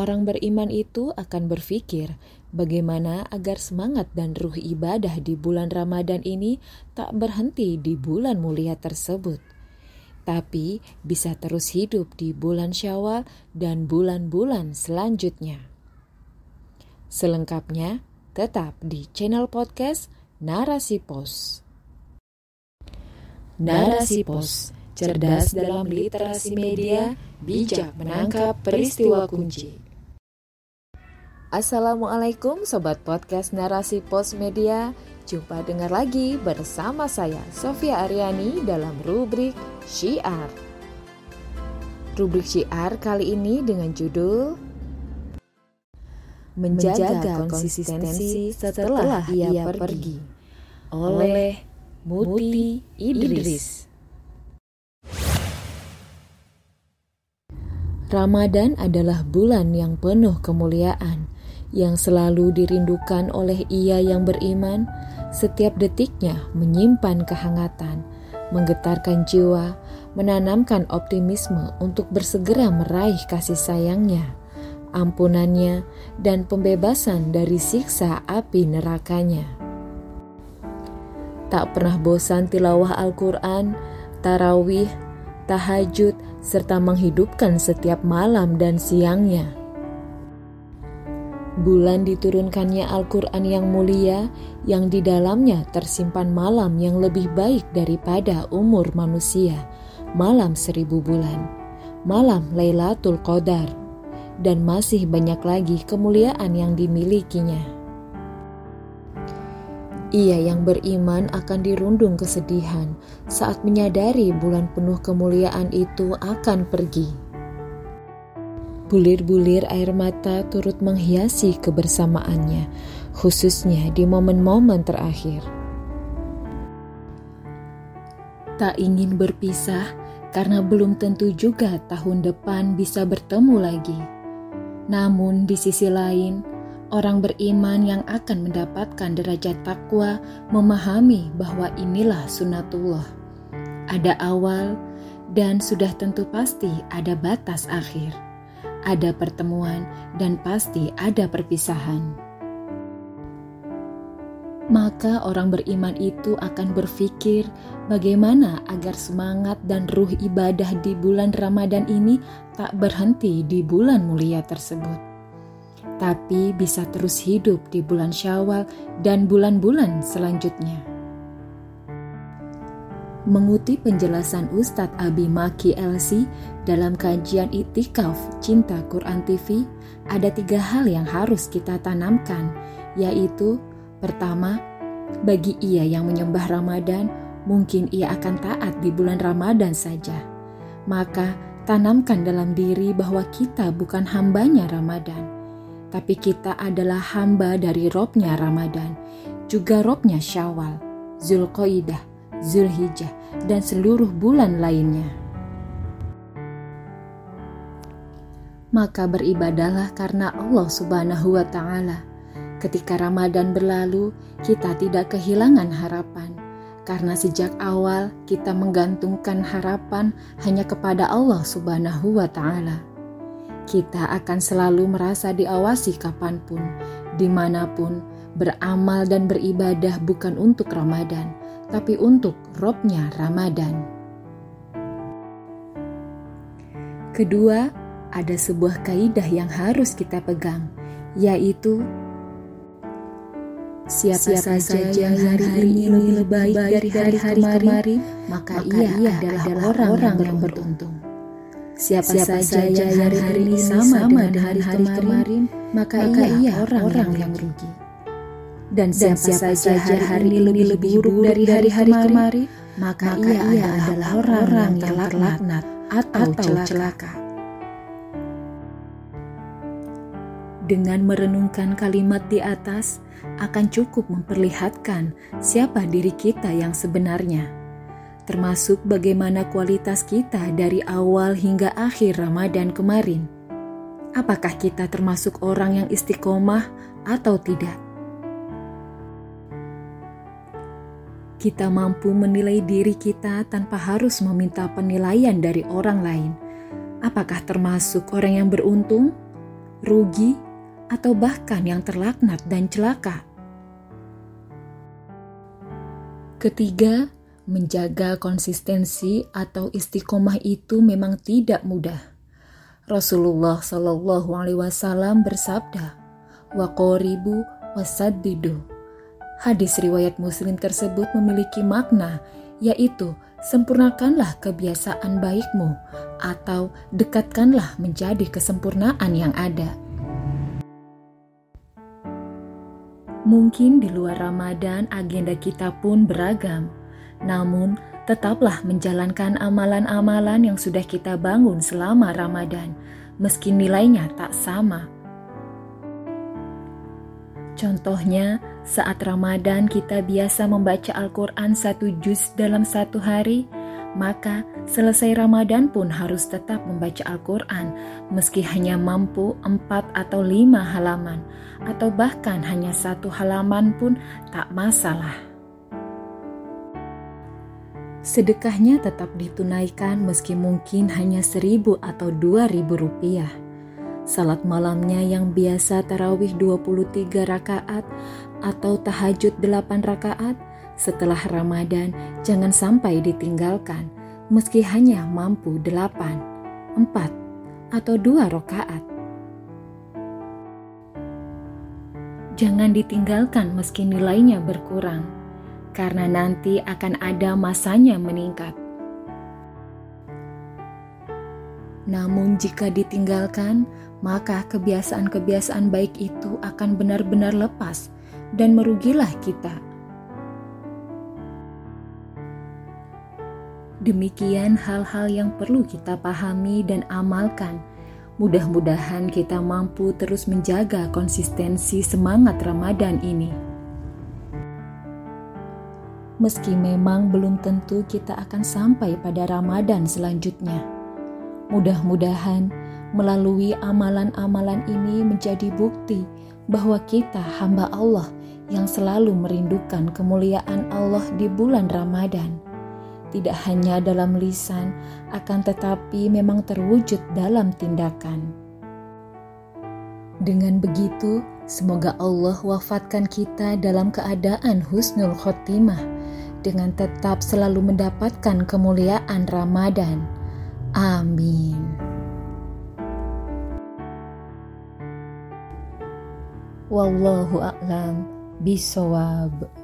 orang beriman itu akan berpikir bagaimana agar semangat dan ruh ibadah di bulan Ramadan ini tak berhenti di bulan mulia tersebut, tapi bisa terus hidup di bulan Syawal dan bulan-bulan selanjutnya. Selengkapnya tetap di channel podcast Narasi Pos. Narasi Pos, cerdas dalam literasi media, bijak menangkap peristiwa kunci. Assalamualaikum Sobat Podcast Narasi Pos Media. Jumpa dengar lagi bersama saya Sofia Aryani dalam rubrik Syiar. Rubrik Syiar kali ini dengan judul Menjaga, konsistensi setelah ia pergi oleh Muti Idris. Ramadan adalah bulan yang penuh kemuliaan, yang selalu dirindukan oleh ia yang beriman, setiap detiknya menyimpan kehangatan, menggetarkan jiwa, menanamkan optimisme untuk bersegera meraih kasih sayangnya, ampunannya, dan pembebasan dari siksa api nerakanya. Tak pernah bosan tilawah Al-Quran, tarawih, tahajud, serta menghidupkan setiap malam dan siangnya. Bulan diturunkannya Al-Quran yang mulia, yang di dalamnya tersimpan malam yang lebih baik daripada umur manusia, malam seribu bulan, malam Lailatul Qadar, dan masih banyak lagi kemuliaan yang dimilikinya. Ia yang beriman akan dirundung kesedihan saat menyadari bulan penuh kemuliaan itu akan pergi. Bulir-bulir air mata turut menghiasi kebersamaannya, khususnya di momen-momen terakhir. Tak ingin berpisah karena belum tentu juga tahun depan bisa bertemu lagi. Namun, di sisi lain, Orang beriman yang akan mendapatkan derajat takwa memahami bahwa inilah sunatullah. Ada awal dan sudah tentu pasti ada batas akhir. Ada pertemuan dan pasti ada perpisahan. Maka orang beriman itu akan berpikir bagaimana agar semangat dan ruh ibadah di bulan Ramadan ini tak berhenti di bulan mulia tersebut tapi bisa terus hidup di bulan Syawal dan bulan-bulan selanjutnya. Mengutip penjelasan Ustadz Abi Maki LC dalam kajian Itikaf Cinta Quran TV, ada tiga hal yang harus kita tanamkan, yaitu pertama, bagi ia yang menyembah Ramadan, mungkin ia akan taat di bulan Ramadan saja. Maka, tanamkan dalam diri bahwa kita bukan hambanya Ramadan tapi kita adalah hamba dari robnya Ramadan, juga robnya Syawal, Zulqaidah, Zulhijjah, dan seluruh bulan lainnya. Maka beribadalah karena Allah Subhanahu wa Ta'ala. Ketika Ramadan berlalu, kita tidak kehilangan harapan, karena sejak awal kita menggantungkan harapan hanya kepada Allah Subhanahu wa Ta'ala kita akan selalu merasa diawasi kapan pun, di mana pun, beramal dan beribadah bukan untuk Ramadan, tapi untuk robnya Ramadan. Kedua, ada sebuah kaidah yang harus kita pegang, yaitu Siapa, Siapa saja yang hari, hari ini lebih baik dari hari-hari kemarin, maka, maka ia adalah orang, orang yang beruntung. Siapa, Siapa saja yang hari-hari ini sama dengan hari, hari kemarin, maka, maka ia orang, orang yang rugi. Dan siapa, siapa saja hari-hari ini lebih lebih buruk dari hari-hari kemarin, maka, maka ia, ia adalah orang-orang yang terlaknat atau, atau celaka. Dengan merenungkan kalimat di atas, akan cukup memperlihatkan siapa diri kita yang sebenarnya termasuk bagaimana kualitas kita dari awal hingga akhir Ramadan kemarin. Apakah kita termasuk orang yang istiqomah atau tidak? Kita mampu menilai diri kita tanpa harus meminta penilaian dari orang lain. Apakah termasuk orang yang beruntung rugi, atau bahkan yang terlaknat dan celaka. Ketiga, menjaga konsistensi atau istiqomah itu memang tidak mudah. Rasulullah Shallallahu Alaihi Wasallam bersabda, "Wa qoribu wasaddidu." Hadis riwayat Muslim tersebut memiliki makna, yaitu sempurnakanlah kebiasaan baikmu atau dekatkanlah menjadi kesempurnaan yang ada. Mungkin di luar Ramadan agenda kita pun beragam, namun tetaplah menjalankan amalan-amalan yang sudah kita bangun selama Ramadan, meski nilainya tak sama. Contohnya, saat Ramadan kita biasa membaca Al-Quran satu juz dalam satu hari, maka selesai Ramadan pun harus tetap membaca Al-Quran, meski hanya mampu empat atau lima halaman, atau bahkan hanya satu halaman pun tak masalah. Sedekahnya tetap ditunaikan meski mungkin hanya seribu atau dua ribu rupiah. Salat malamnya yang biasa tarawih 23 rakaat atau tahajud 8 rakaat setelah Ramadan jangan sampai ditinggalkan meski hanya mampu 8, 4, atau 2 rakaat. Jangan ditinggalkan meski nilainya berkurang karena nanti akan ada masanya meningkat. Namun, jika ditinggalkan, maka kebiasaan-kebiasaan baik itu akan benar-benar lepas dan merugilah kita. Demikian hal-hal yang perlu kita pahami dan amalkan. Mudah-mudahan kita mampu terus menjaga konsistensi semangat Ramadan ini meski memang belum tentu kita akan sampai pada Ramadan selanjutnya. Mudah-mudahan melalui amalan-amalan ini menjadi bukti bahwa kita hamba Allah yang selalu merindukan kemuliaan Allah di bulan Ramadan. Tidak hanya dalam lisan, akan tetapi memang terwujud dalam tindakan. Dengan begitu, semoga Allah wafatkan kita dalam keadaan husnul khotimah dengan tetap selalu mendapatkan kemuliaan Ramadan. Amin. Wallahu a'lam bisawab.